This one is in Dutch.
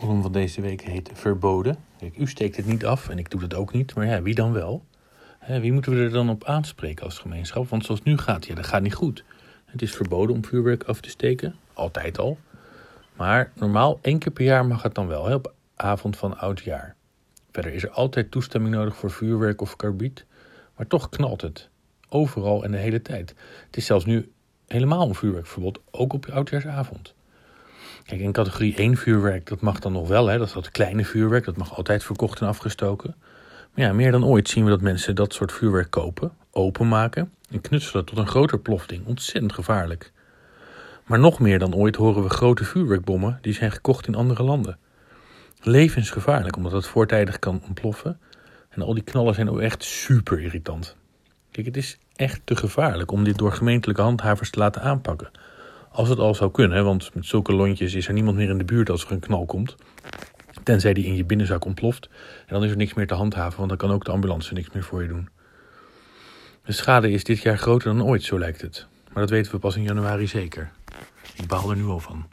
column van deze week heet Verboden. Kijk, u steekt het niet af en ik doe dat ook niet, maar ja, wie dan wel? Wie moeten we er dan op aanspreken als gemeenschap? Want zoals nu gaat, ja, dat gaat niet goed. Het is verboden om vuurwerk af te steken, altijd al. Maar normaal één keer per jaar mag het dan wel, hè, op avond van oudjaar. Verder is er altijd toestemming nodig voor vuurwerk of karbiet, maar toch knalt het. Overal en de hele tijd. Het is zelfs nu helemaal een vuurwerkverbod, ook op oudjaarsavond. Kijk, in categorie 1 vuurwerk, dat mag dan nog wel. Hè? Dat is dat kleine vuurwerk, dat mag altijd verkocht en afgestoken. Maar ja, meer dan ooit zien we dat mensen dat soort vuurwerk kopen, openmaken en knutselen tot een groter plofding. Ontzettend gevaarlijk. Maar nog meer dan ooit horen we grote vuurwerkbommen die zijn gekocht in andere landen. Levensgevaarlijk, omdat het voortijdig kan ontploffen. En al die knallen zijn ook echt super irritant. Kijk, het is echt te gevaarlijk om dit door gemeentelijke handhavers te laten aanpakken. Als het al zou kunnen, want met zulke lontjes is er niemand meer in de buurt als er een knal komt. Tenzij die in je binnenzak ontploft. En dan is er niks meer te handhaven, want dan kan ook de ambulance niks meer voor je doen. De schade is dit jaar groter dan ooit, zo lijkt het. Maar dat weten we pas in januari zeker. Ik baal er nu al van.